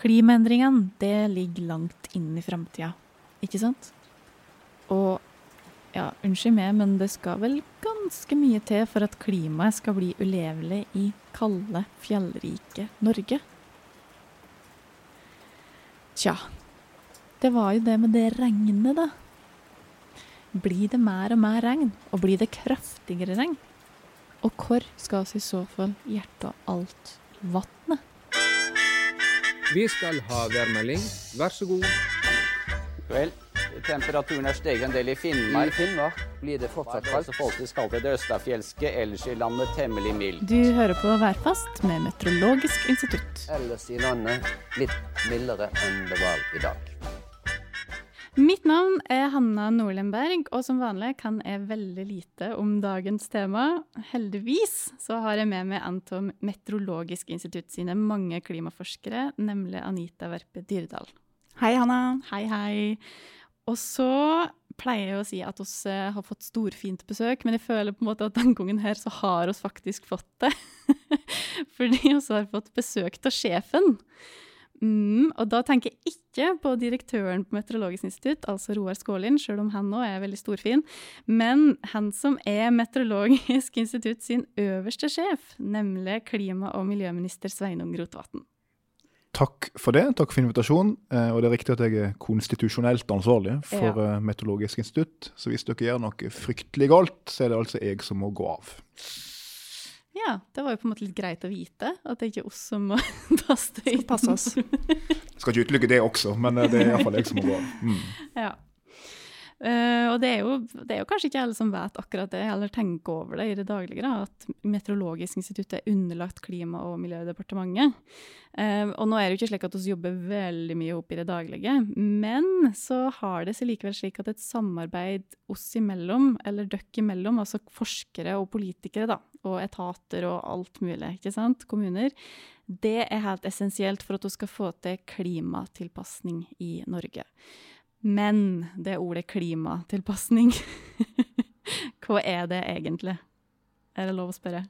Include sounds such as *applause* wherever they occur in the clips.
Klimaendringene, det ligger langt inn i framtida, ikke sant? Og ja, unnskyld meg, men det skal vel ganske mye til for at klimaet skal bli ulevelig i kalde, fjellrike Norge? Tja, det var jo det med det regnet, da. Blir det mer og mer regn, og blir det kraftigere regn? Og hvor skal vi i så fall gjerte alt vannet? Vi skal ha værmelding. Vær så god. Vel, temperaturen er steget en del i Finnmark. I Finnmark blir det fortsatt kaldt. folk skal kalt det østafjelske, ellers i landet temmelig mildt. Du hører på Værfast med Meteorologisk institutt. Ellers i landet litt mildere enn det var i dag. Mitt navn er Hanna Nordlenberg, og som vanlig kan jeg veldig lite om dagens tema. Heldigvis så har jeg med meg Antom Meteorologisk institutt sine mange klimaforskere, nemlig Anita Verpe Dyrdal. Hei, Hanna. Hei, hei. Og så pleier jeg å si at vi har fått storfint besøk, men jeg føler på en måte at denne gangen her så har vi faktisk fått det. *laughs* Fordi vi har fått besøk av sjefen. Mm, og da tenker jeg ikke på direktøren på Meteorologisk institutt, altså Roar Skålin, selv om han nå er veldig storfin, men han som er Meteorologisk institutt sin øverste sjef, nemlig klima- og miljøminister Sveinung Rotevatn. Takk for det. Takk for invitasjonen. Eh, og det er riktig at jeg er konstitusjonelt ansvarlig for Ja. eh, Meteorologisk institutt. Så hvis dere gjør noe fryktelig galt, så er det altså jeg som må gå av. Ja, det var jo på en måte litt greit å vite, at det ikke er oss som må *laughs* passe oss. Skal ikke utelukke det også, men eh, det er iallfall jeg som må gå. Mm. Ja. Eh, og det er, jo, det er jo kanskje ikke alle som vet akkurat det, eller tenker over det i det daglige, da, at Meteorologisk institutt er underlagt Klima- og miljødepartementet. Uh, og nå er det jo ikke slik at vi jobber veldig mye opp i det daglige, men så har det seg likevel slik at et samarbeid oss imellom, eller døkk imellom, altså forskere og politikere, da, og etater og alt mulig, ikke sant, kommuner, det er helt essensielt for at vi skal få til klimatilpasning i Norge. Men det ordet klimatilpasning, *laughs* hva er det egentlig? Er det lov å spørre?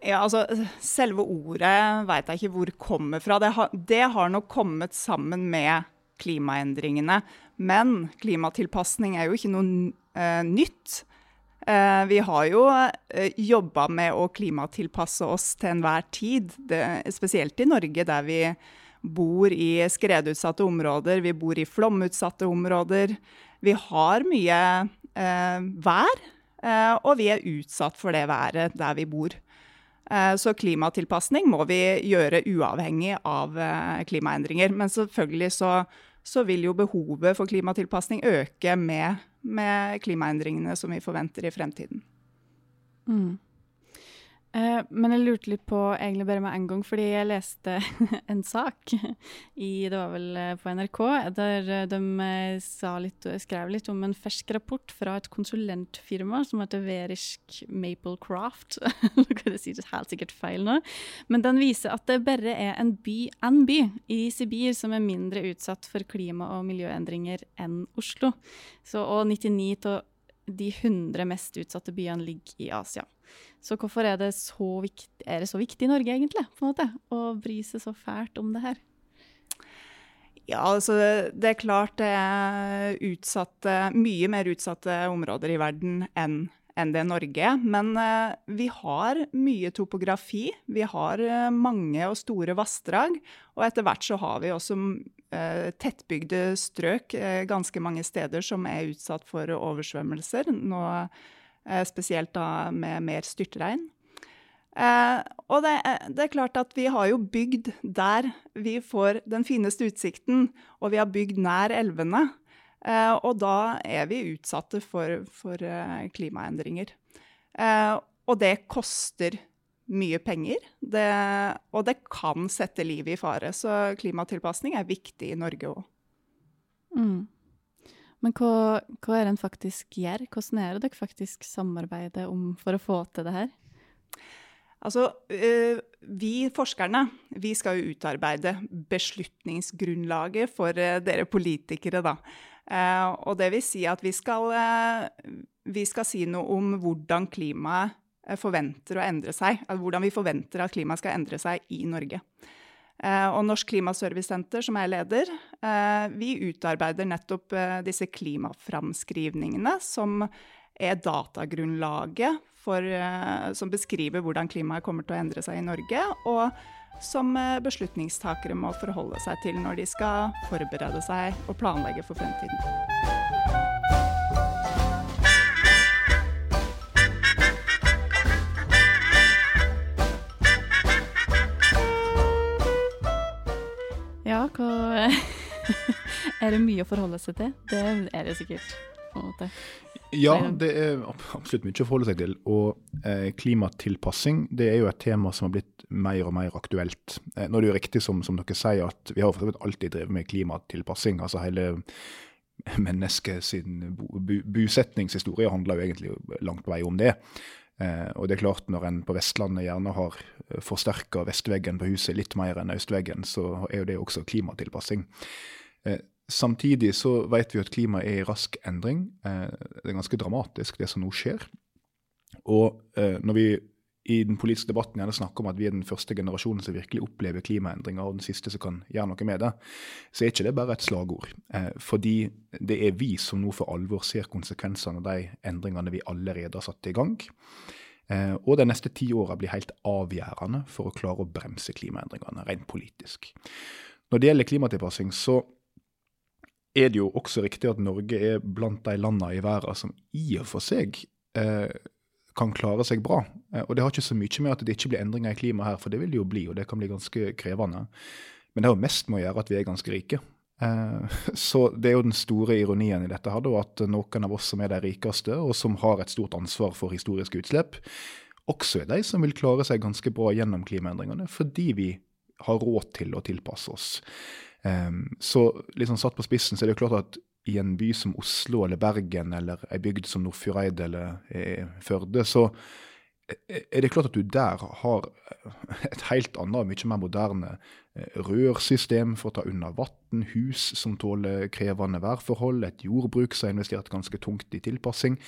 Ja, altså, Selve ordet veit jeg ikke hvor kommer fra. Det har, det har nok kommet sammen med klimaendringene. Men klimatilpasning er jo ikke noe uh, nytt. Uh, vi har jo uh, jobba med å klimatilpasse oss til enhver tid. Det, spesielt i Norge, der vi bor i skredutsatte områder, vi bor i flomutsatte områder. Vi har mye eh, vær, eh, og vi er utsatt for det været der vi bor. Eh, Så klimatilpasning må vi gjøre uavhengig av eh, klimaendringer. Men selvfølgelig så, så vil jo behovet for klimatilpasning øke med, med klimaendringene som vi forventer i fremtiden. Mm. Eh, men jeg lurte litt på, egentlig bare med en gang, fordi jeg leste *laughs* en sak i, det var vel eh, på NRK, der eh, de litt, skrev litt om en fersk rapport fra et konsulentfirma som heter Verisk Maplecraft. *laughs* Jeg si det helt sikkert feil nå. Men den viser at det bare er en by, en by i Sibir som er mindre utsatt for klima- og miljøendringer enn Oslo. Så, og 99 av de 100 mest utsatte byene ligger i Asia. Så hvorfor er det så viktig, det så viktig i Norge, egentlig, på en måte, å bry seg så fælt om det her? Ja, altså det er klart det er utsatte, mye mer utsatte områder i verden enn enn det Norge er. Men eh, vi har mye topografi. Vi har eh, mange og store vassdrag. Og etter hvert så har vi også tettbygde strøk eh, ganske mange steder som er utsatt for oversvømmelser. Nå eh, spesielt da med mer styrtregn. Eh, og det, det er klart at vi har jo bygd der vi får den fineste utsikten, og vi har bygd nær elvene. Eh, og da er vi utsatte for, for eh, klimaendringer. Eh, og det koster mye penger, det, og det kan sette livet i fare. Så klimatilpasning er viktig i Norge òg. Mm. Men hva, hva er det en faktisk gjør? Hvordan er det dere faktisk samarbeider om for å få til det her? Altså, øh, vi forskerne vi skal jo utarbeide beslutningsgrunnlaget for øh, dere politikere, da. Eh, og det vil si at vi skal, eh, vi skal si noe om hvordan klimaet eh, forventer å endre seg. Hvordan vi forventer at klimaet skal endre seg i Norge. Eh, og Norsk Klimaservicesenter, som jeg leder, eh, vi utarbeider nettopp eh, disse klimaframskrivningene, som er datagrunnlaget for, eh, som beskriver hvordan klimaet kommer til å endre seg i Norge, og som eh, beslutningstakere må forholde seg til når de skal forberede seg og planlegge for fremtiden. *laughs* Er det mye å forholde seg til? Det er det sikkert. på en måte. Ja, det er absolutt mye å forholde seg til. Og eh, klimatilpassing det er jo et tema som har blitt mer og mer aktuelt. Eh, nå er det jo riktig som, som dere sier, at vi har for alltid drevet med klimatilpassing. Altså hele mennesket sin bosetningshistorie handler jo egentlig langt på vei om det. Eh, og det er klart, når en på Vestlandet gjerne har forsterka vestveggen på huset litt mer enn østveggen, så er jo det også klimatilpassing. Eh, Samtidig så vet vi at klimaet er i rask endring. Eh, Det er ganske dramatisk, det som nå skjer. Og eh, når vi i den politiske debatten gjerne snakker om at vi er den første generasjonen som virkelig opplever klimaendringer, og den siste som kan gjøre noe med det, så er ikke det bare et slagord. Eh, Fordi det er vi som nå for alvor ser konsekvensene av de endringene vi allerede har satt i gang. Eh, Og de neste ti åra blir helt avgjørende for å klare å bremse klimaendringene, rent politisk. Når det gjelder klimatilpassing, så er det jo også riktig at Norge er blant de landene i verden som i og for seg eh, kan klare seg bra. Eh, og det har ikke så mye med at det ikke blir endringer i klimaet her, for det vil det jo bli, og det kan bli ganske krevende. Men det har jo mest med å gjøre at vi er ganske rike. Eh, *laughs* så det er jo den store ironien i dette her, at noen av oss som er de rikeste, og som har et stort ansvar for historiske utslipp, også er de som vil klare seg ganske bra gjennom klimaendringene, fordi vi har råd til å tilpasse oss. Um, så liksom satt på spissen så er det jo klart at i en by som Oslo eller Bergen eller ei bygd som Nordfjordeid eller eh, Førde, så er det klart at du der har et helt annet mye mer moderne eh, rørsystem for å ta unna vann, hus som tåler krevende værforhold, et jordbruk som har investert ganske tungt i tilpassing,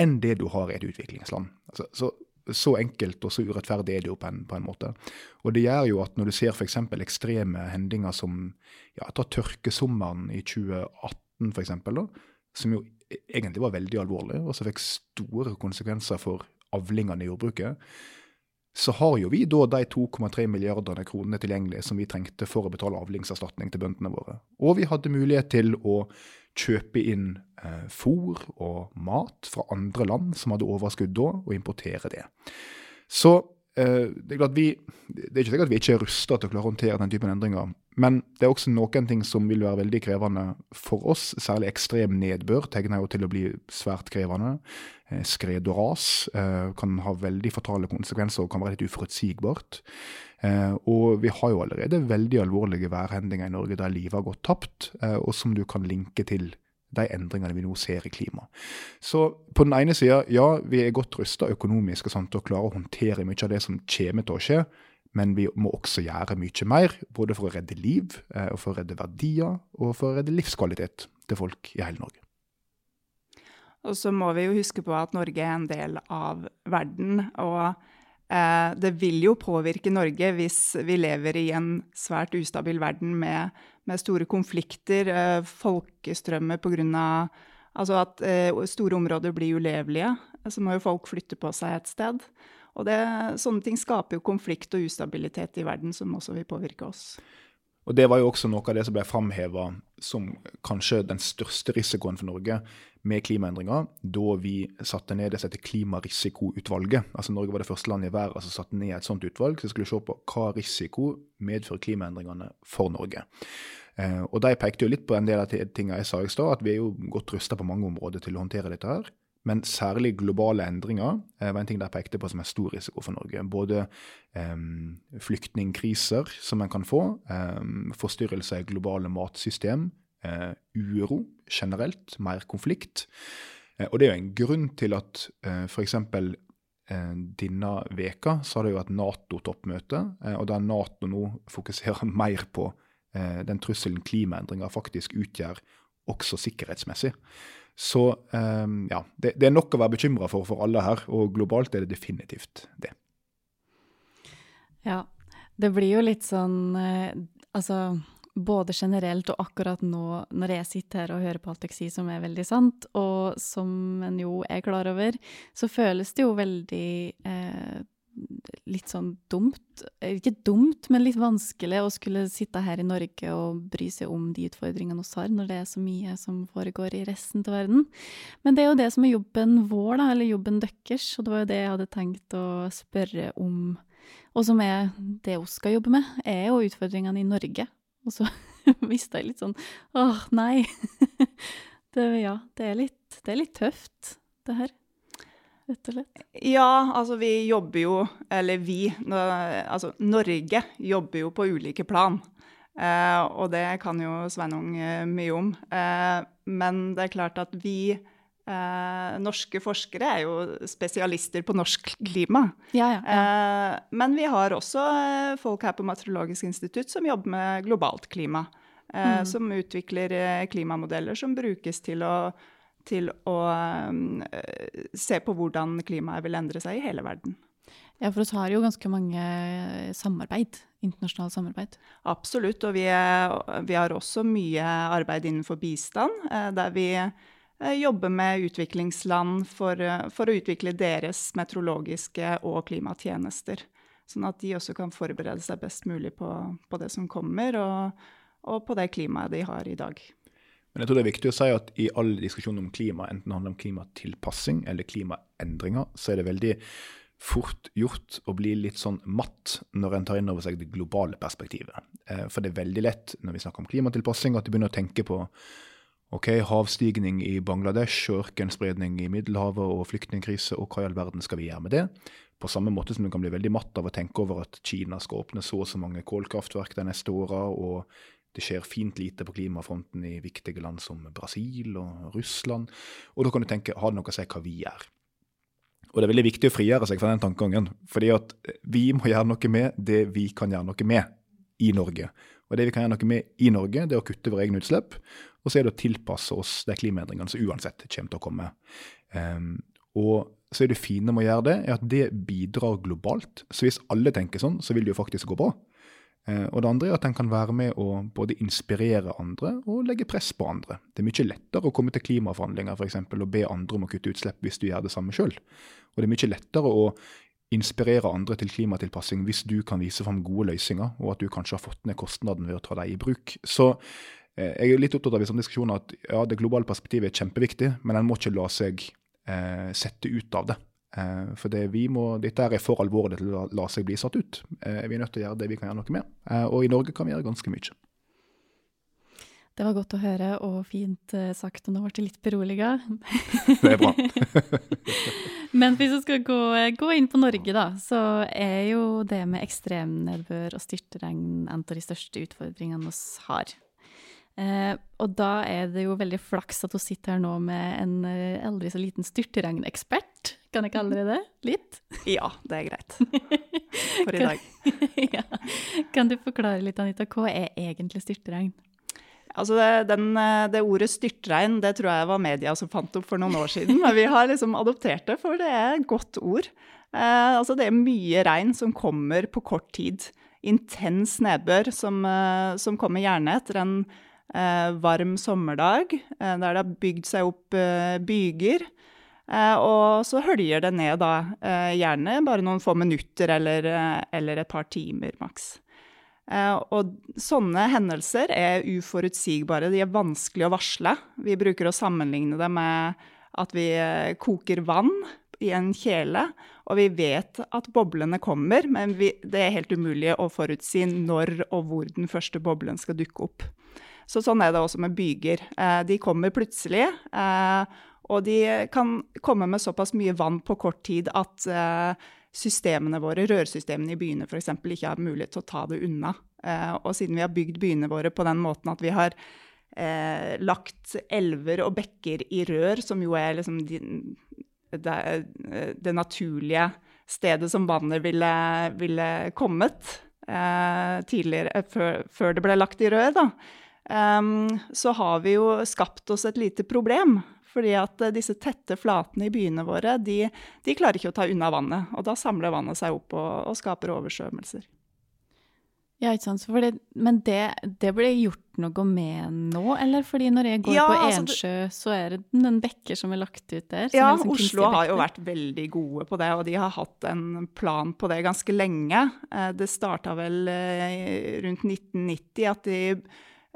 enn det du har i et utviklingsland. Altså, så så enkelt og så urettferdig er det jo på en, på en måte. Og det gjør jo at når du ser f.eks. ekstreme hendinger som ja, ta tørkesommeren i 2018 f.eks., som jo egentlig var veldig alvorlig, og som fikk store konsekvenser for avlingene i jordbruket, så har jo vi da de 2,3 milliardene kronene tilgjengelig som vi trengte for å betale avlingserstatning til bøndene våre. Og vi hadde mulighet til å kjøpe inn eh, fôr og mat fra andre land som hadde overskudd da, og importere det. Så det er vi, det er ikke sikkert at vi ikke er rusta til å klare å håndtere den typen endringer, men det er også noen ting som vil være veldig krevende for oss. Særlig ekstrem nedbør tegner jo til å bli svært krevende. Eh, Skred og ras eh, kan ha veldig fatale konsekvenser og kan være litt uforutsigbart. Eh, og vi har jo allerede veldig alvorlige værhendinger i Norge der livet har gått tapt, eh, og som du kan linke til de endringene vi nå ser i klimaet. Så på den ene sida, ja, vi er godt rusta økonomisk og sånt, til å å håndtere mye av det som kommer til å skje, men vi må også gjøre mye mer, både for å redde liv, eh, og for å redde verdier, og for å redde livskvalitet til folk i hele Norge. Og så må vi jo huske på at Norge er en del av verden, og det vil jo påvirke Norge hvis vi lever i en svært ustabil verden med, med store konflikter, eh, folkestrømmer pga. Altså at eh, store områder blir ulevelige. Så må jo folk flytte på seg et sted. Og det, sånne ting skaper jo konflikt og ustabilitet i verden, som også vil påvirke oss. Og Det var jo også noe av det som ble framheva som kanskje den største risikoen for Norge med klimaendringer, da vi satte ned det som heter Klimarisikoutvalget. Altså Norge var det første landet i verden som satte ned et sånt utvalg som skulle se på hva risiko medfører klimaendringene for Norge. Eh, og De pekte jo litt på en del av tingene jeg sa i stad, at vi er jo godt rusta på mange områder til å håndtere dette. her. Men særlig globale endringer eh, var en ting de pekte på som en stor risiko for Norge. Både eh, flyktningkriser som en kan få, eh, forstyrrelser i globale matsystem, eh, uro generelt, mer konflikt. Eh, og det er jo en grunn til at eh, f.eks. Eh, denne veka så har det jo vært Nato-toppmøte, eh, og der Nato nå fokuserer *laughs* mer på eh, den trusselen klimaendringer faktisk utgjør, også sikkerhetsmessig. Så um, ja, det, det, er nok å være bekymra for for alle her, og globalt er det definitivt det. Ja. Det blir jo litt sånn eh, Altså både generelt og akkurat nå når jeg sitter her og hører på alt dere sier som er veldig sant, og som en jo er klar over, så føles det jo veldig eh, litt sånn dumt. Eh, Ikke dumt, men litt vanskelig å skulle sitte her i Norge og bry seg om de utfordringene vi har, når det er så mye som foregår i resten av verden. Men det er jo det som er jobben vår, da, eller jobben deres, og det var jo det jeg hadde tenkt å spørre om. Og som er det vi skal jobbe med, er jo utfordringene i Norge. Og så *laughs* visste jeg litt sånn åh, nei. *laughs* det, ja, det er, litt, det er litt tøft, det her. Rett og slett. Ja, altså vi jobber jo, eller vi, altså Norge jobber jo på ulike plan. Eh, og det kan jo Sveinung eh, mye om. Eh, men det er klart at vi eh, norske forskere er jo spesialister på norsk klima. Ja, ja. ja. Eh, men vi har også eh, folk her på Meteorologisk institutt som jobber med globalt klima. eh, Mm. Som utvikler eh, klimamodeller som brukes til å, til å um, se på hvordan klimaet vil endre seg i hele verden. ja, for oss har jo ganske mange samarbeid. Internasjonalt samarbeid. Absolutt. Og vi, er, vi har også mye arbeid innenfor bistand, der vi eh, jobber med utviklingsland for, eh, for å utvikle deres meteorologiske og klimatjenester. Sånn at de også kan forberede seg best mulig på, på det som kommer, og, og på det klimaet de har i dag. Men jeg tror det er viktig å si at i all diskusjon om klima, enten det handler om klimatilpassing eller klimaendringer, så er det veldig fort gjort å bli litt sånn matt når en tar inn over seg det globale perspektivet. Eh, For det er veldig lett når vi snakker om klimatilpassing at du begynner å tenke på ok, havstigning i Bangladesh, ørkenspredning i Middelhavet og flyktningkrise, og hva i all verden skal vi gjøre med det? På samme måte som du kan bli veldig matt av å tenke over at Kina skal åpne så og så mange kålkraftverk de neste åra, og det skjer fint lite på klimafronten i viktige land som Brasil og Russland. Og da kan du tenke, har det noe å si hva vi gjør? Og det er veldig viktig å frigjøre seg fra den tankegangen. fordi at vi må gjøre noe med det vi kan gjøre noe med i Norge. Og det vi kan gjøre noe med i Norge, det er å kutte våre egne utslipp. Og så er det å tilpasse oss de klimaendringene som uansett kommer til å komme. Um, og så er det fine med å gjøre det, er at det bidrar globalt. Så hvis alle tenker sånn, så vil det jo faktisk gå bra. Eh, og det andre er at en kan være med å både inspirere andre og legge press på andre. Det er mye lettere å komme til klimaforhandlinger for eksempel, og be andre om å kutte utslipp hvis du gjør det samme sjøl. Og det er mye lettere å inspirere andre til klimatilpassing hvis du kan vise fram gode løsninger, og at du kanskje har fått ned kostnaden ved å ta dem i bruk. Så eh, jeg er litt opptatt av i sånne diskusjoner at ja, det globale perspektivet er kjempeviktig, men en må ikke la seg eh, sette ut av det. Eh, for det må, dette er for alvorlig til å la, la seg bli satt ut. Eh, vi er nødt til å gjøre det vi kan gjøre noe med. Eh, og i Norge kan vi gjøre ganske mye. Det var godt å høre, og fint eh, sagt, og nå ble jeg litt beroliga. *laughs* Det er bra. *laughs* Men hvis vi skal gå, gå inn på Norge, da, så er jo det med ekstremnedbør og styrtregn en av de største utfordringene vi har. Eh, og da er det jo veldig flaks at hun sitter her nå med en eh, aldri så liten styrtregnekspert. Kan jeg kalle det det? Litt? *laughs* Ja, det er greit for i dag. ja. Kan du forklare litt, Anita, hva er egentlig styrtregn? Altså det, den, eh, det ordet styrtregn det tror jeg var media som fant opp for noen år siden. Men vi har liksom adoptert det, for det er et godt ord. Eh, altså det er mye regn som kommer på kort tid. Intens nedbør som, eh, som kommer gjerne etter en eh, varm sommerdag, eh, der det har bygd seg opp byger. Og så høljer det ned da, gjerne bare noen få minutter eller, eller et par timer maks. Eh, og sånne hendelser er uforutsigbare, de er vanskelig å varsle. Vi bruker å sammenligne det med at vi eh, koker vann i en kjele, og vi vet at boblene kommer, men vi, det er helt umulig å forutsi når og hvor den første boblen skal dukke opp. Så sånn er det også med byger. Eh, de kommer plutselig, og de kan komme med såpass mye vann på kort tid at systemene våre, rørsystemene i byene f.eks., ikke har mulighet til å ta det unna. Eh, og siden vi har bygd byene våre på den måten at vi har eh, lagt elver og bekker i rør, som jo er liksom de, det, det, naturlige stedet som vannet ville, ville kommet eh, tidligere, før, før, det ble lagt i rør, da, så har vi jo skapt oss et lite problem. Fordi at disse tette flatene i byene våre, de, de klarer ikke å ta unna vannet. Og da samler vannet seg opp og, og skaper oversvømmelser. Ja, ikke sant. Fordi, men det, det blir gjort noe med nå, eller? Fordi når jeg går Ja, på altså, det- Ensjø, så er det noen bekker som er lagt ut der. som Ja, liksom Oslo har jo vært veldig gode på det, og de har hatt en plan på det ganske lenge. Eh, Det starta vel eh, rundt 1990 at de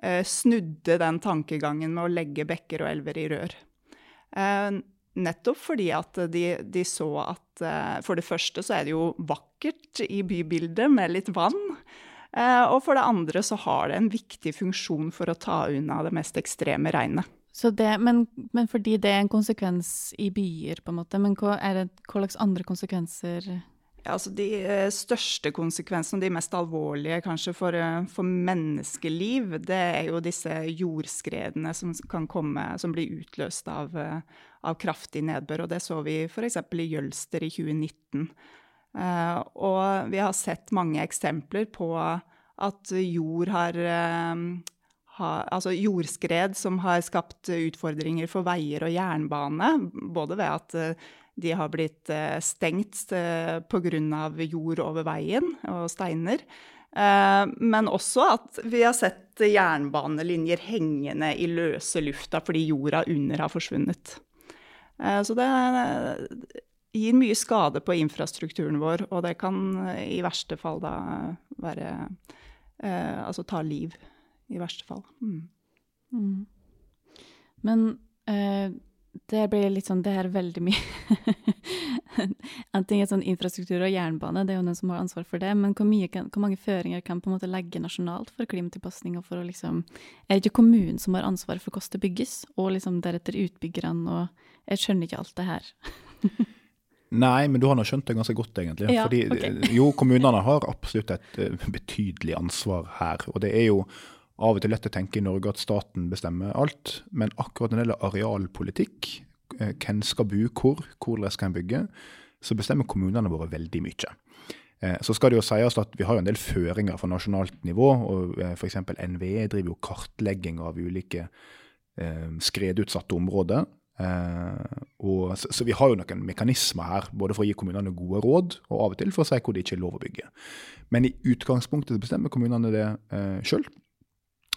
eh, snudde den tankegangen med å legge bekker og elver i rør. Eh, Nettopp fordi at de, de så at eh, for det første så er det jo vakkert i bybildet med litt vann. Eh, Og for det andre så har det en viktig funksjon for å ta unna det mest ekstreme regnet. Det, men, men fordi det er en konsekvens i byer, på en måte, men hva, er det, hva slags andre konsekvenser Altså De eh, største konsekvensene, de mest alvorlige kanskje for, eh, for menneskeliv, det er jo disse jordskredene som kan komme, som blir utløst av, eh, av kraftig nedbør. og Det så vi f.eks. i Jølster i 2019. Eh, og vi har sett mange eksempler på at jord har ha, altså jordskred som har skapt utfordringer for veier og jernbane, både ved at eh, de har blitt eh, stengt eh, pga. jord over veien og steiner. Eh, men også at vi har sett jernbanelinjer hengende i løse lufta fordi jorda under har forsvunnet. Så det gir mye skade på infrastrukturen vår, og det kan i verste fall da være Altså ta liv, i verste fall. Mm. Mm. Men eh, det blir litt sånn Det er veldig mye *laughs* En ting er sånn infrastruktur og jernbane, det er jo noen som har ansvar for det. Men hvor, kan, hvor mange føringer kan på en måte legge nasjonalt for klimatilpasning? og for å liksom, Er det ikke kommunen som har ansvar for hvordan det bygges, og liksom deretter utbyggerne? og Jeg skjønner ikke alt det her. *laughs* Nei, men du har nå skjønt det ganske godt, egentlig. Ja, Fordi okay. jo, kommunene har absolutt et eh, betydelig ansvar her. Og det er jo av og til lett å tenke i Norge at staten bestemmer alt, men akkurat når det gjelder arealpolitikk, eh, hvem skal bo hvor, hvordan skal en bygge, så bestemmer kommunene våre veldig mye. Eh, Så skal det jo sies at vi har en del føringer fra nasjonalt nivå, og f.eks. NVE driver jo kartlegging av ulike eh, skredutsatte områder. Eh, og, så vi har jo noen mekanismer her, både for å gi kommunene gode råd, og av og til for å si hvor det ikke er lov å bygge. Men i utgangspunktet bestemmer kommunene det eh, sjøl.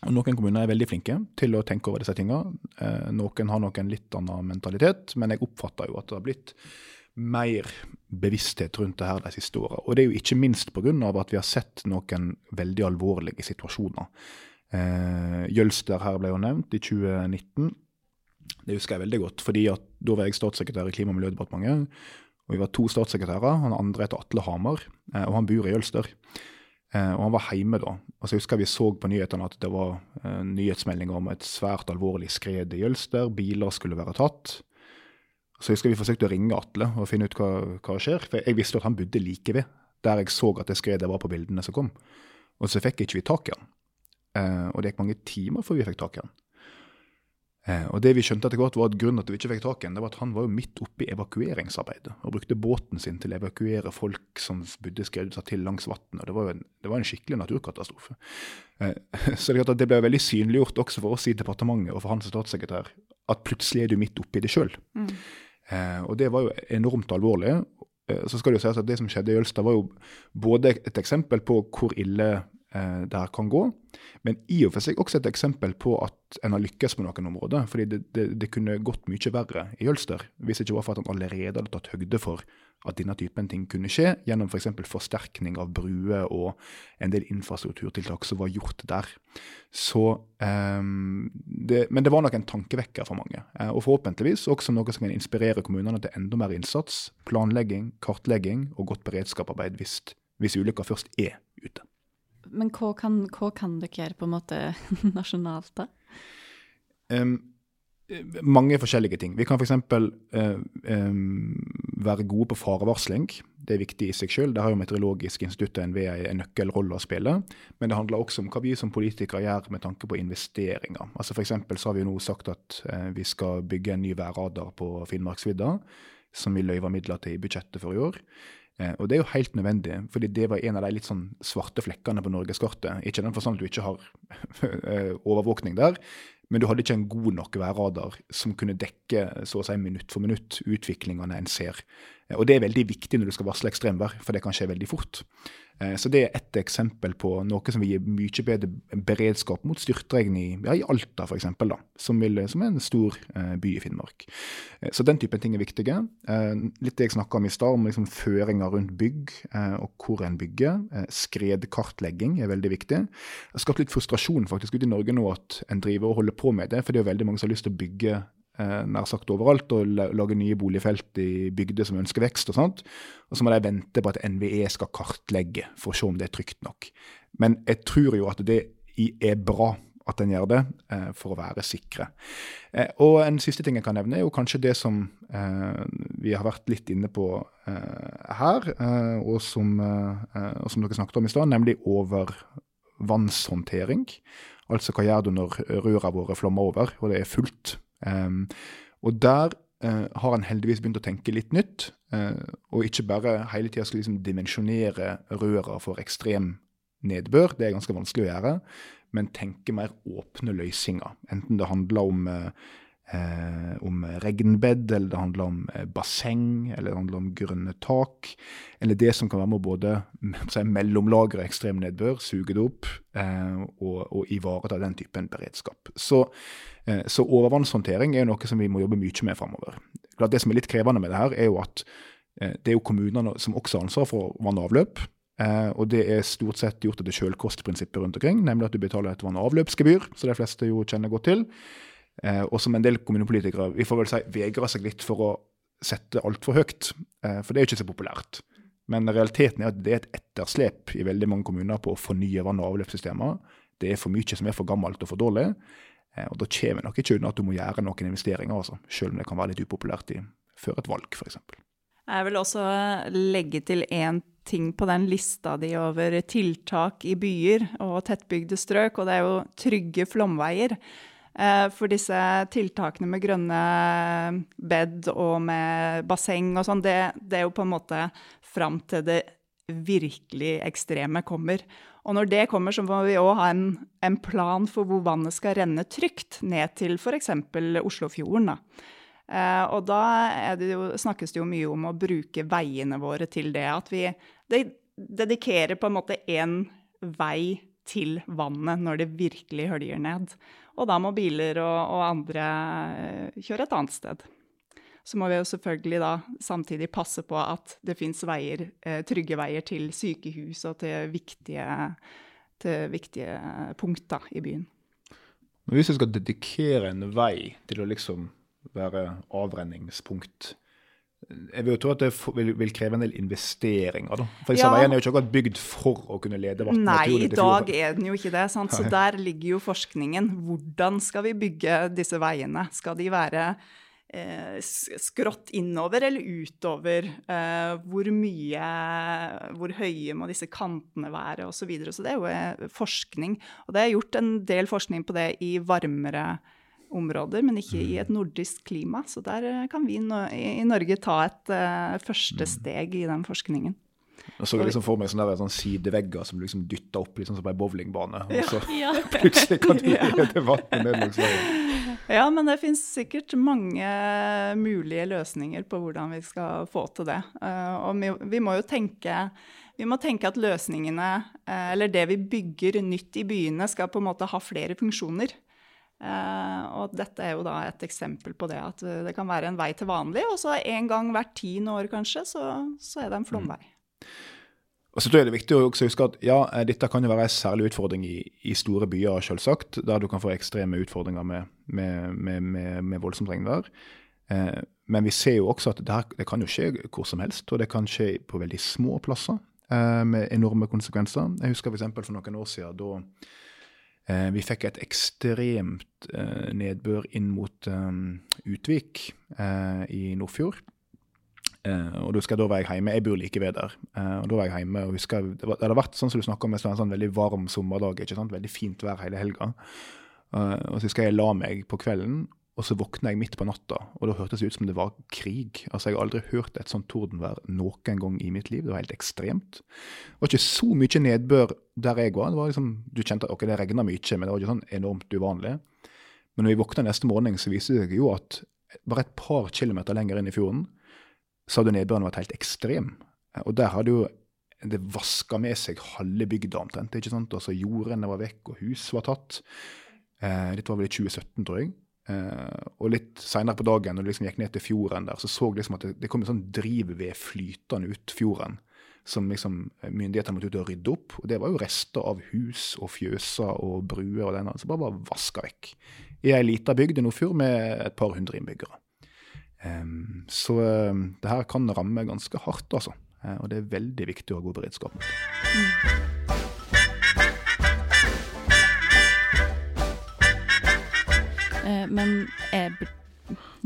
Og noen kommuner er veldig flinke til å tenke over disse tingene. Eh, noen har nok en litt annen mentalitet, men jeg oppfatter jo at det har blitt mer bevissthet rundt det her de siste åra. Og det er jo ikke minst pga. at vi har sett noen veldig alvorlige situasjoner. Eh, Jølster her ble jo nevnt, i 2019. Det husker jeg veldig godt, fordi at da var jeg statssekretær i Klima- og miljødepartementet. Og vi var to statssekretærer. Han andre heter Atle Hamar, eh, og han bor i Jølster. Eh, og han var hjemme da. Og så husker jeg vi så på nyhetene at det var eh, nyhetsmeldinger om et svært alvorlig skred i Jølster. Biler skulle være tatt. Så husker jeg vi forsøkte å ringe Atle og finne ut hva hva skjer. For jeg visste at han bodde like ved, der jeg så at det skredet var på bildene som kom. Og så fikk ikke vi tak i han. Eh, og det gikk mange timer før vi fikk tak i han. Eh, og det vi skjønte etter hvert var at grunnen til at vi ikke fikk tak i det var at han var jo midt oppe i evakueringsarbeidet. Og brukte båten sin til å evakuere folk som bodde skredutsatt til langs vannet. Og det var en, det var en skikkelig naturkatastrofe. Eh, *laughs* så det, det ble veldig synliggjort også for oss i departementet og for hans statssekretær at plutselig er du midt oppi det sjøl. Mm. og det var jo enormt alvorlig. Eh, så skal det jo sies at det som skjedde i Jølstad, var jo både et eksempel på hvor ille eh, det her kan gå, men i og for seg også et eksempel på at en har lykkes på noen områder. fordi det, det, det kunne gått mye verre i Jølster hvis det ikke var for at han allerede hadde tatt høgde for at denne typen ting kunne skje, gjennom f.eks. For forsterkning av bruer og en del infrastrukturtiltak som var gjort der. Så, um, det, men det var nok en tankevekker for mange. Eh, og forhåpentligvis også noe som kan inspirere kommunene til enda mer innsats, planlegging, kartlegging og godt beredskapsarbeid hvis, hvis ulykka først er ute. Men hva kan, hva kan dere gjøre på en måte *laughs* nasjonalt, da? Eh, mange forskjellige ting. Vi kan f.eks. Uh, være gode på farevarsling. Det er viktig i seg selv. Der har jo Meteorologisk institutt og NVE en nøkkelrolle å spille. Men det handler også om hva vi som politikere gjør med tanke på investeringer. Altså for så har vi jo nå sagt at uh, vi skal bygge en ny værradar på Finnmarksvidda, som vi løyver midler til i budsjettet for i år. Eh, og det er jo helt nødvendig, fordi det var en av de litt sånn svarte flekkene på norgeskartet. Ikke den forstand at du ikke har *laughs* eh, overvåkning der, men du hadde ikke en god nok værradar som kunne dekke så å si minutt for minutt utviklingene en ser Eh, Og det er veldig viktig når du skal varsle ekstremvær, for det kan skje veldig fort. Eh, Så det er ett eksempel på noe som vil gi mye bedre beredskap mot styrtregn i, ja, i Alta f.eks., som, som er en stor eh, by i Finnmark. Eh, Så den typen ting er viktige. Litt det jeg snakka om i stad, om liksom føringer rundt bygg og hvor en bygger. Skredkartlegging er veldig viktig. Det har skapt litt frustrasjon faktisk ute i Norge nå at en driver og holder på med det, for det er jo veldig mange som har lyst til å bygge nær sagt overalt og lage nye boligfelt i bygder som ønsker vekst og sånt. Og så må de vente på at NVE skal kartlegge for å se om det er trygt nok. Men jeg tror jo at det er bra at en gjør det, eh, for å være sikre. Eh, og en siste ting jeg kan nevne, er jo kanskje det som eh, vi har vært litt inne på eh, her, eh, og, som, eh, og som dere snakket om i stad, nemlig overvannshåndtering. Altså hva gjør du når røra våre flommer over, og det er fullt. Um, og der uh, har han heldigvis begynt å tenke litt nytt, uh, og ikke bare hele tida skal liksom dimensjonere røra for ekstrem nedbør, det er ganske vanskelig å gjøre, men tenke mer åpne løsninger. Enten det handler om eh, eh, om regnbed, eller det handler om eh, basseng, eller det handler om grønne tak. Eller det som kan være med både si, mellomlagre ekstrem nedbør, suge det opp, eh, og, og ivareta den typen beredskap. Så, eh, så overvannshåndtering er jo noe som vi må jobbe mye med framover. Det som er litt krevende med det her, er jo at eh, det er jo kommunene som også har ansvar for vann og avløp. Uh, og det er stort sett gjort etter selvkostprinsippet rundt omkring, nemlig at du betaler et vann- og avløpsgebyr, som de fleste jo kjenner godt til. Eh, og som en del kommunepolitikere vi får vel si, vegrer seg litt for å sette altfor høyt. Eh, for det er jo ikke så populært. Men realiteten er at det er et etterslep i veldig mange kommuner på å fornye vann- og avløpssystemer. Det er for mye som er for gammelt og for dårlig. Eh, og da kommer nok ikke unna at du må gjøre noen investeringer, altså, selv om det kan være litt upopulært i, før et valg, f.eks. Jeg vil også legge til én ting på den lista di over tiltak i byer og tettbygde strøk, og det er jo trygge flomveier. Eh, For disse tiltakene med grønne bed og med basseng og sånn, det, det er jo på en måte fram til det virkelig ekstreme kommer. Og når det kommer, så må vi òg ha en, en plan for hvor vannet skal renne trygt ned til f.eks. Oslofjorden. da. Eh, og da det jo, snakkes det jo mye om å bruke veiene våre til det. At vi de, dedikerer på en måte én vei til vannet når det virkelig høljer ned. Og da må biler og, og andre eh, kjøre et annet sted. Så må vi jo selvfølgelig da samtidig passe på at det fins veier, eh, trygge veier til sykehus og til viktige, til viktige punkter i byen. Hvis du skal dedikere en vei til å liksom være avrenningspunkt Jeg vil jo tro at det vil, vil kreve en del investeringer. da. For disse Ja. veiene er jo ikke akkurat bygd for å kunne lede vann Nei, i dag er den jo ikke det. Sant? Så der ligger jo forskningen. Hvordan skal vi bygge disse veiene? Skal de være eh, skrått innover eller utover? Eh, hvor mye Hvor høye må disse kantene være, osv. Så, videre. så det er jo eh, forskning. Og det er gjort en del forskning på det i varmere områder, men ikke i et nordisk klima. Så der eh, kan vi i Norge ta et uh, første steg i den forskningen. Og så liksom for meg sånne, der, sånne sidevegger som liksom dytter opp sånn som på ei bowlingbane. Og Ja. så *laughs* Ja. *laughs* plutselig kan du lede vannet ned langs veien. Ja, men det finnes sikkert mange mulige løsninger på hvordan vi skal få til det. Uh, og vi, vi må jo tenke vi må tenke at løsningene, eh, eller det vi bygger nytt i byene, skal på en måte ha flere funksjoner. Eh, og dette er jo da et eksempel på det, at det kan være en vei til vanlig, og så en gang hvert tiende år kanskje, så, så er det en flomvei. Og så tror jeg det er viktig å huske at ja, eh, dette kan jo være en særlig utfordring i, i store byer, selvsagt, der du kan få ekstreme utfordringer med, med, med, med, voldsomt regnvær. Uh, men vi ser jo også at det, her, det kan jo skje hvor som helst, og det kan skje på veldig små plasser uh, med enorme konsekvenser. Jeg husker f.eks. For, noen år siden da vi fikk et ekstremt eh, nedbør inn mot eh, Utvik eh, i Nordfjord. Eh, og da skal da var jeg hjemme. Jeg bor like ved der. Eh, og da var jeg hjemme, og husker det, hadde vært sånn som du snakka om, en sånn veldig varm sommerdag. ikke sant? Veldig fint vær hele helga. Eh, og så husker jeg la meg på kvelden, og så våkna jeg midt på natta. Og da hørtes det ut som det var krig. Altså, Jeg har aldri hørt et sånt tordenvær noen gang i mitt liv. Det var helt ekstremt. Det var ikke så mye nedbør der jeg var. Det var liksom, Du kjente ok, det regna mye, men det var ikke sånn enormt uvanlig. Men når vi våkna neste morgen, så viste det seg jo at bare et par kilometer lenger inn i fjorden, så hadde nedbøren vært helt ekstrem. Og der hadde jo det vaska med seg halve bygda omtrent. ikke sant? Altså Jordene var vekk, og hus var tatt. Eh, dette var vel i 2017, tror jeg. Eh, og litt seinere på dagen, når du liksom gikk ned til fjorden der, så så liksom at det, det kom en sånn drivved flytende ut fjorden. Som liksom myndighetene måtte ut og rydde opp. Og det var jo rester av hus og fjøser og bruer og den som bare var vaska vekk. I ei lita bygd i Nordfjord med et par hundre innbyggere. Um, så em, det her kan ramme ganske hardt, altså. Uh, og det er veldig viktig å ha god beredskap mot det. Men jeg,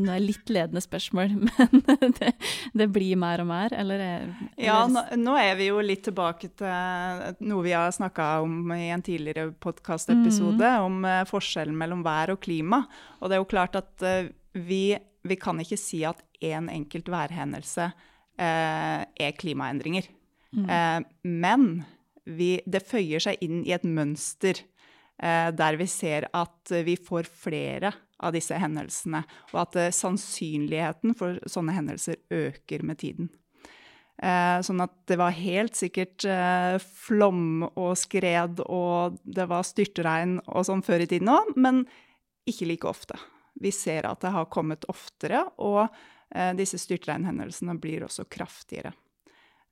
nå er det litt ledende spørsmål, *laughs* men det, det blir mer og mer, eller? Er, Ja, nå, nå er vi jo litt tilbake til noe vi har snakka om i en tidligere podkastepisode, om eh, forskjellen mellom vær og klima. Og det er jo klart at eh, vi, vi kan ikke si at én enkelt værhendelse eh, er klimaendringer. Eh, men vi, det føyer seg inn i et mønster eh, der vi ser at vi får flere av disse hendelsene, og at eh, sannsynligheten for sånne hendelser øker med tiden. Eh, sånn at det var helt sikkert eh, flom og skred og det var styrtregn og sånn før i tiden òg, men ikke like ofte. Vi ser at det har kommet oftere, og eh, disse styrtregnhendelsene blir også kraftigere.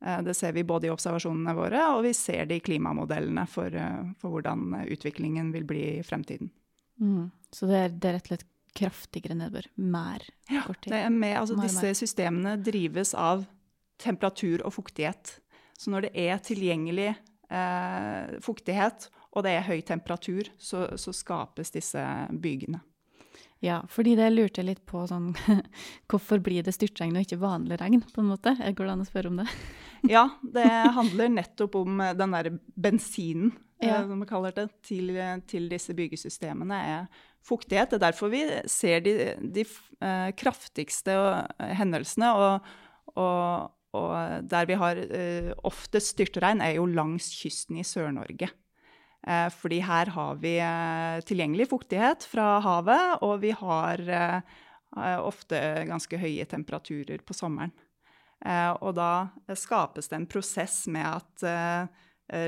Eh, det ser vi både i observasjonene våre, og vi ser det i klimamodellene for, eh, for hvordan utviklingen vil bli i fremtiden. Mm. Så det er, det er rett og slett kraftigere nedbør. Mer kort tid. Med, altså, disse systemene drives av temperatur og fuktighet. Så når det er tilgjengelig eh, fuktighet, og det er høy temperatur, så, så skapes disse bygene. Ja, fordi det lurte jeg litt på sånn *laughs* Hvorfor blir det styrtregn og ikke vanlig regn, på en måte? Går det an å spørre om det? *laughs* Ja, det handler nettopp om eh, den der bensinen, eh, Ja. som vi kaller det, til, til disse byggesystemene, er fuktighet. Det er derfor vi ser de, de eh, kraftigste eh, hendelsene, og, og, og der vi har eh, oftest styrtregn, er jo langs kysten i Sør-Norge. Eh, fordi her har vi eh, tilgjengelig fuktighet fra havet, og vi har eh, ofte ganske høye temperaturer på sommeren. Og da skapes det en prosess med at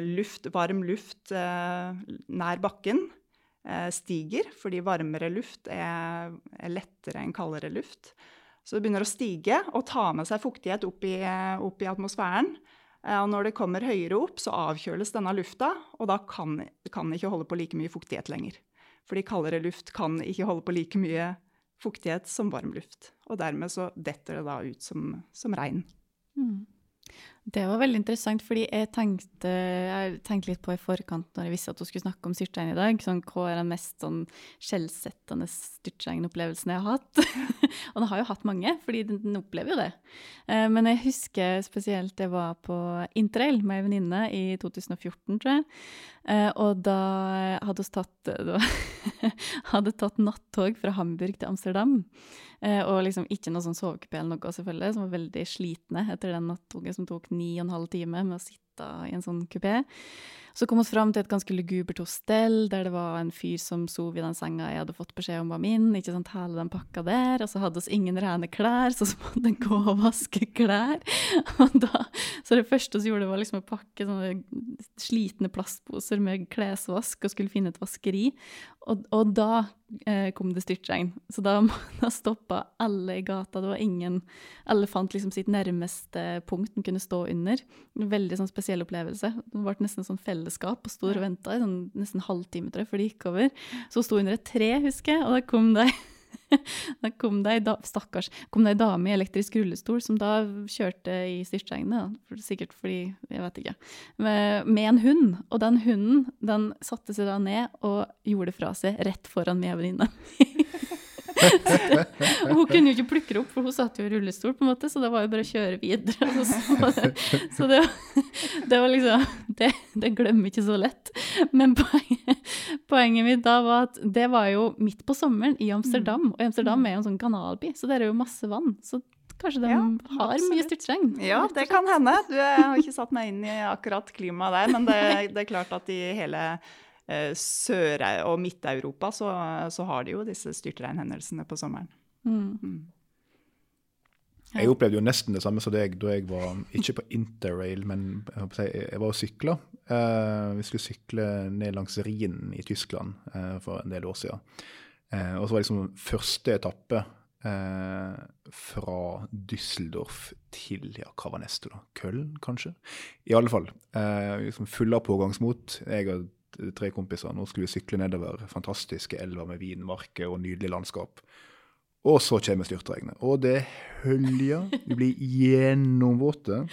luft, varm luft nær bakken stiger, fordi varmere luft er, er lettere enn kaldere luft. Så det begynner å stige og ta med seg fuktighet opp i, opp i atmosfæren. Eh, Og når det kommer høyere opp, så avkjøles denne lufta, og da kan den ikke holde på like mye fuktighet lenger. Fordi kaldere luft kan ikke holde på like mye fuktighet som varm luft. Og dermed så detter det da ut som, som regn. Det var veldig interessant, fordi jeg tenkte, jeg tenkte litt på i forkant når jeg visste at hun skulle snakke om styrtregn i dag. Sånn, hva er den mest sånn skjellsettende styrtregnopplevelsen jeg har hatt? *laughs* og den har jo hatt mange, fordi den, den opplever jo det. Eh, men jeg husker spesielt jeg var på interrail med ei venninne i 2014, tror jeg. Eh, og da hadde vi tatt, det *laughs* hadde tatt nattog fra Hamburg til Amsterdam. Eh, og liksom ikke noe sånn sovekupé eller noe, selvfølgelig, som var veldig slitne etter den nattoget som tok og en halv time med å sitte i en sånn kupé. Så kom vi fram til et ganske lugubert hostell, der det var en fyr som sov i den senga jeg hadde fått beskjed om var min. ikke sant, hele den pakka der, Og så hadde vi ingen rene klær, så så måtte gå og vaske klær. *laughs* Og da, så det første vi gjorde, var liksom å pakke sånne slitne plastposer med klesvask og skulle finne et vaskeri. Og, og da eh, kom det styrtregn. Så da, *laughs* da stoppa alle i gata. Det var ingen Alle fant liksom sitt nærmeste punkt den kunne stå under. Veldig sånn spesiell opplevelse. Det ble nesten sånn fellesskap og sto og venta i sånn, nesten en halvtime tror jeg, før det gikk over. Så sto under et tre, husker jeg, og da kom det *laughs* da kom det ei da, stakkars, kom det ei dame i elektrisk rullestol som da kjørte i styrtregnet, sikkert fordi, jeg vet ikke, med, med en hund. Og den hunden den satte seg da ned og gjorde det fra seg rett foran meg og venninna. og *laughs* *laughs* hun kunne jo ikke plukke det opp, for hun satt jo i rullestol, på en måte, så det var jo bare å kjøre videre. Så, så, så det, var, det var liksom det, det glemmer ikke så lett. Men poenget, poenget mitt da var at det var jo midt på sommeren i Amsterdam, og Amsterdam er jo en sånn kanalby, så der er jo masse vann. Så kanskje de Ja, har mye styrtregn. Ja, det kan hende. Du, har ikke satt meg inn i akkurat klimaet der, men det, det er klart at i hele Sør- og Midt-Europa så, så har de jo disse styrtregnhendelsene på sommeren. Mm. Jeg opplevde jo nesten det samme som deg da jeg var ikke på interrail, men jeg, var og sykla. Eh, vi skulle sykle ned langs Rhinen i Tyskland eh, for en del år siden. Eh, og så var det liksom første etappe eh, fra Düsseldorf til ja, hva var neste, da? Köln, kanskje? I alle fall. Eh, liksom full av pågangsmot. Jeg og tre kompiser nå skulle vi sykle nedover fantastiske elver med vinmarker og nydelig landskap. Og så kommer styrtregnet. Og det høljer. Vi blir gjennomvåte.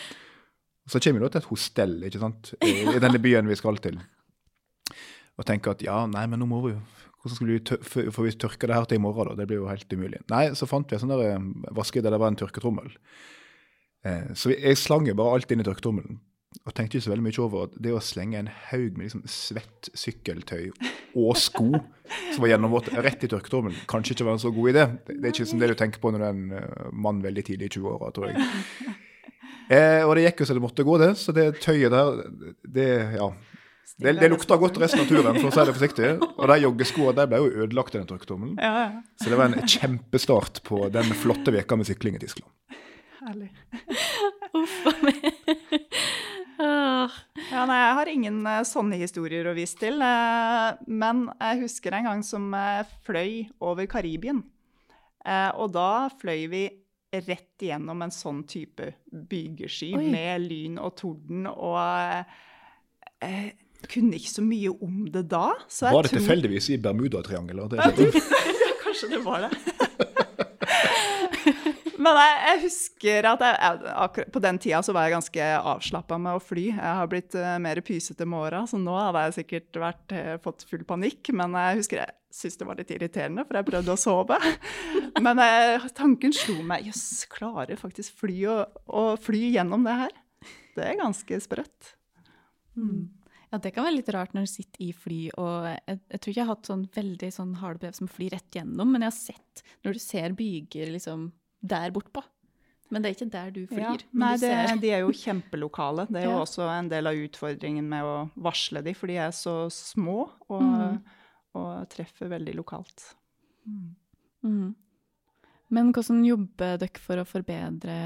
Så kommer vi til et hostell ikke sant? i denne byen vi skal til. Og tenker at ja, nei, men nå må vi jo Hvordan skal vi får vi tørke det her til i morgen, da? Det blir jo helt umulig. Nei, så fant vi en sånn der eh, der det var en tørketrommel. Eh, så jeg slang jo bare alt inn i tørketrommelen. Og tenkte ikke så veldig mye over at det å slenge en haug med liksom svett sykkeltøy og sko som var gjennomvåt rett i tørketrommelen, kanskje ikke var en så god idé. Det er ikke liksom det du tenker på når du er en eh, mann veldig tidlig i 20-åra, tror jeg. Eh, og det gikk jo så det måtte gå, det. Så det tøyet der, det ja. Det, det lukta godt resten av turen, for å si det forsiktig. Og de joggeskoene ble jo ødelagt i den tørketrommelen. Så det var en kjempestart på den flotte veka med sykling i Tyskland. Herlig. *laughs* Uff a meg. Ja, nei, jeg har ingen eh, sånne historier å vise til. eh, men jeg husker en gang som jeg fløy over Karibien. Eh, og da fløy vi rett igjennom en sånn type bygesky Oi. med lyn og torden. Og eh, jeg kunne ikke så mye om det da. Så jeg Var det tror- tilfeldigvis i Bermudatriangelet? *laughs* Det? Kanskje det var det. Men jeg, jeg husker at jeg, jeg, på den tida så var jeg ganske avslappa med å fly. Jeg har blitt uh, mer pysete med åra, så nå hadde jeg sikkert vært, uh, fått full panikk. Men jeg husker jeg syntes det var litt irriterende, for jeg prøvde å sove. *laughs* Men uh, tanken slo meg jøss, klarer faktisk fly å, å fly gjennom det her? Det er ganske sprøtt. Ja, det kan være litt rart når du sitter i fly, og jeg, jeg tror ikke jeg har hatt sånn veldig sånn harde brev som flyr rett gjennom, men jeg har sett når du ser byger liksom der bortpå. Men det er ikke der du flyr. Ja. Nei, du det, de er jo kjempelokale. Det er jo Ja. også en del av utfordringen med å varsle de, for de er så små og, Mm. og treffer veldig lokalt. Mhm. Men hvordan jobber dere for å forbedre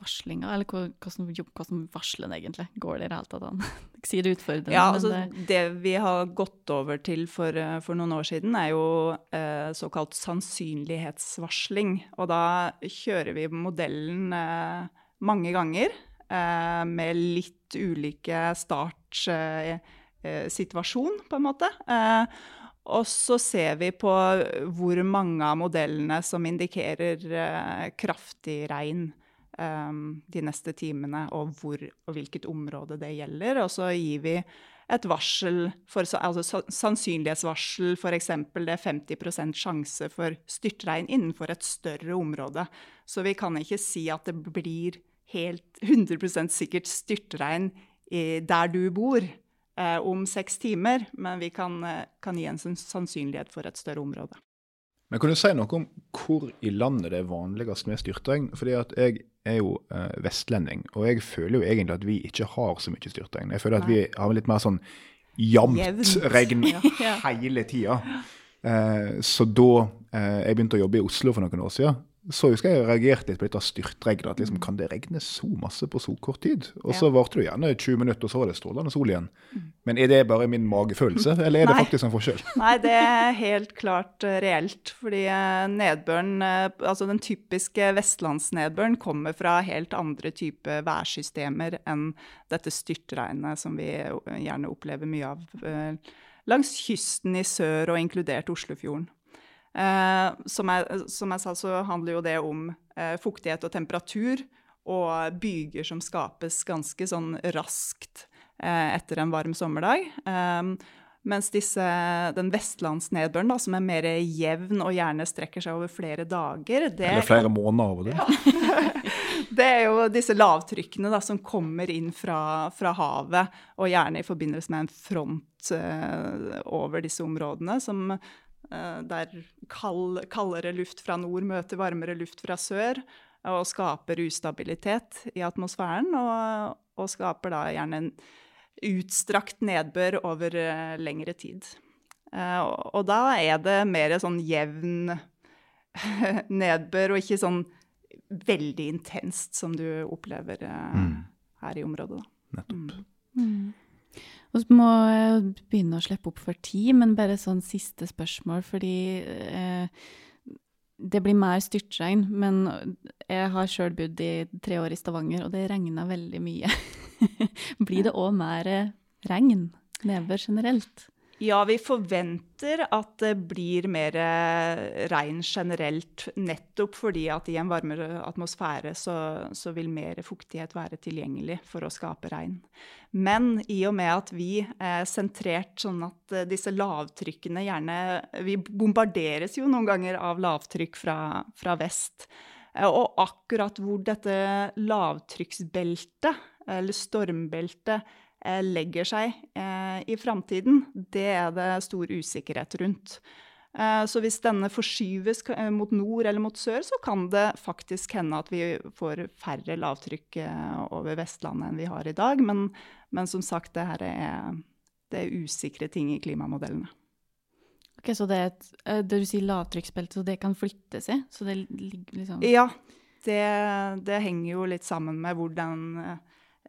varslinga? Eller hvordan, hvordan varsler en egentlig? Går det i det hele tatt an? *laughs* Dere sier det utfordrende, Ja, men altså, det, det vi har gått over til for, eh, for noen år siden, er jo eh, såkalt sannsynlighetsvarsling. Og da kjører vi modellen eh, mange ganger eh, med litt ulike startsituasjon, eh, på en måte. Eh, og så ser vi på hvor mange av modellene som indikerer eh, kraftig regn eh, de neste timene, og hvor og hvilket område det gjelder. Og så gir vi et varsel, for, altså sannsynlighetsvarsel f.eks. det er 50% sjanse for styrtregn innenfor et større område. Så vi kan ikke si at det blir helt 100 sikkert styrtregn i, der du bor eh, om seks timer, men vi kan, eh, kan gi en sannsynlighet for et større område. Men kan du si noe om hvor i landet det er vanligst med styrtregn? Fordi at jeg er jo eh, vestlending, og jeg føler jo egentlig at vi ikke har så mye styrtregn. Jeg føler at vi har litt mer sånn jevnt Jevnt, *laughs* regn ja. hele tida. Eh, så da eh, jeg begynte å jobbe i Oslo for noen år siden, så husker jeg reagerte litt på dette styrtregnet. At liksom, kan det regne så masse på så kort tid? Og så varte det gjerne 20 minutter, og så var det strålende sol igjen. Men er det bare min magefølelse, eller er det Nei. faktisk en forskjell? *laughs* Nei, det er helt klart eh, reelt. Fordi eh, nedbøren, eh, altså den typiske vestlandsnedbøren, kommer fra helt andre typer værsystemer enn dette styrtregnet som vi gjerne opplever mye av langs kysten i sør, og inkludert Oslofjorden. Eh, som, jeg, som jeg sa, så handler jo det om eh, fuktighet og temperatur, og byger som skapes ganske sånn raskt eh, etter en varm sommerdag. Eh, mens disse, den vestlandsnedbøren, da, som er mer jevn og gjerne strekker seg over flere dager det, Eller flere måneder over det? *laughs* det er jo disse lavtrykkene da, som kommer inn fra, fra havet, og gjerne i forbindelse med en front uh, over disse områdene, som, der kald, kaldere luft fra nord møter varmere luft fra sør, og skaper ustabilitet i atmosfæren, og, og skaper da gjerne en utstrakt nedbør over eh, lengre tid. Eh, og, og da er det mer sånn jevn *laughs* nedbør, og ikke sånn veldig intenst som du opplever eh, Mm. her i området. Da. Nettopp. Mm. Så må begynne å slippe opp for tid, men bare sånn siste spørsmål, fordi eh, det blir mer styrtregn, men jeg har sjøl bodd i tre år i Stavanger, og det regner veldig mye. *laughs* blir det òg mer regn nedover generelt? Ja, vi forventer at det blir mer eh, regn generelt, nettopp fordi at i en varmere atmosfære så, så vil mer fuktighet være tilgjengelig for å skape regn. Men i og med at vi er sentrert sånn at eh, disse lavtrykkene gjerne Vi bombarderes jo noen ganger av lavtrykk fra, fra vest. Eh, Og akkurat hvor dette lavtrykksbeltet, eller stormbeltet, eh, legger seg eh, i framtiden, det er det stor usikkerhet rundt. Eh, Så hvis denne forskyves eh, mot nord eller mot sør, så kan det faktisk hende at vi får færre lavtrykk eh, over Vestlandet enn vi har i dag. Men, men som sagt, det her er, det er usikre ting i klimamodellene. Ok, Så det et, eh, det du sier lavtrykksbelte, så det kan flytte seg? Så det ligger liksom Ja, det, det henger jo litt sammen med hvordan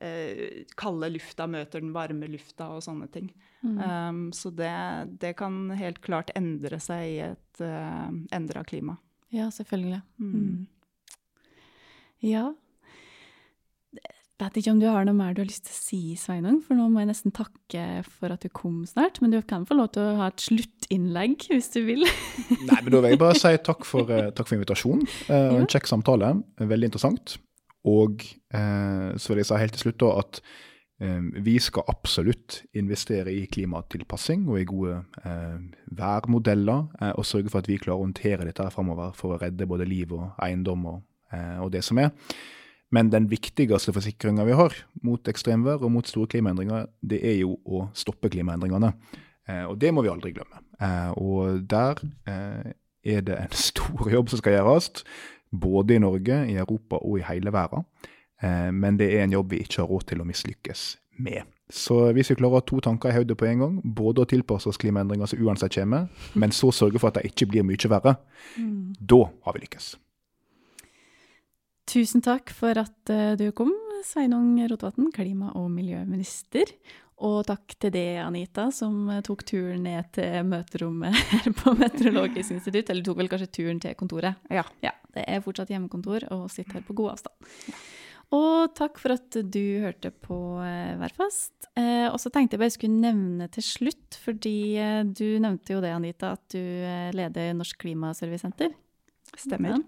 eh, kalde lufta møter den varme lufta og sånne ting. Mm. Um, så det, det kan helt klart endre seg i et uh, endra klima. Ja, selvfølgelig. Mm. Mm. Ja. Jeg vet ikke om du har noe mer du har lyst til å si, Sveinung, for nå må jeg nesten takke for at du kom snart. Men du kan få lov til å ha et sluttinnlegg hvis du vil. Nei, men Da vil jeg bare si takk for, eh, takk for invitasjonen. Eh, og Ja. En kjekk samtale. Veldig interessant. Og eh, så vil jeg si helt til slutt da at eh, vi skal absolutt investere i klimatilpassing og i gode eh, værmodeller, eh, og sørge for at vi klarer å håndtere dette her framover for å redde både liv og eiendom og, eh, og det som er. Men den viktigste forsikringa vi har mot ekstremvær og mot store klimaendringer, det er jo å stoppe klimaendringene. Eh, og det må vi aldri glemme. Og der er det en *laughs* stor jobb som skal gjøres, både i Norge, i Europa og i hele verden. Eh, men det er en jobb vi ikke har råd til å mislykkes med. Så hvis vi klarer å ha to tanker i hodet på en gang, både å tilpasse oss klimaendringer som uansett kommer, *laughs* men så sørge for at det ikke blir mye verre, da har vi lykkes. Tusen takk for at eh, du kom, Sveinung Rotevatn, klima- og miljøminister. Og takk til deg, Anita, som eh, tok turen ned til møterommet *laughs* her på Meteorologisk institutt. Eller tok vel kanskje turen til kontoret? Ja. Det er fortsatt hjemmekontor og sitter her på god avstand. Og takk for at du hørte på eh, Værfast. Eh, og så tenkte jeg bare jeg skulle nevne til slutt, fordi du nevnte jo det, Anita, at du leder Norsk Klimaservicesenter. Stemmer.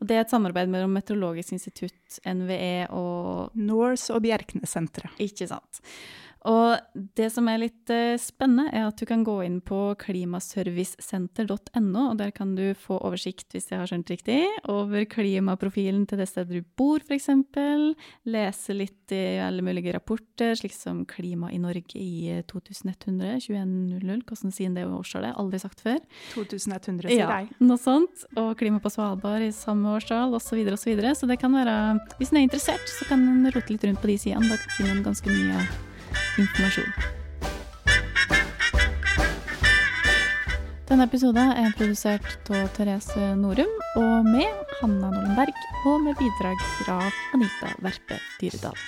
Og det er et samarbeid mellom Meteorologisk institutt, NVE og Norse og Bjerknessenteret. Ikke sant. Og det som er litt eh, spennende, er at du kan gå inn på klimaservicesenter.no, og der kan du få oversikt, hvis jeg har skjønt riktig, over klimaprofilen til det stedet du bor, f.eks. Lese litt i alle mulige rapporter, slik som Klima i Norge i 2100, 2100, hvordan sier det årstallet? Aldri sagt før. 2100, sier Ja, jeg. noe sånt. Og klima på Svalbard i samme årstall, osv. Så, videre, og så, videre. så det kan være Hvis en er interessert, så kan en rote litt rundt på de sidene. Da finner en ganske mye informasjon. Denne episoden er produsert av Therese Norum og med Hanna Nollenberg, og med bidrag fra Anita Verpe Dyredal.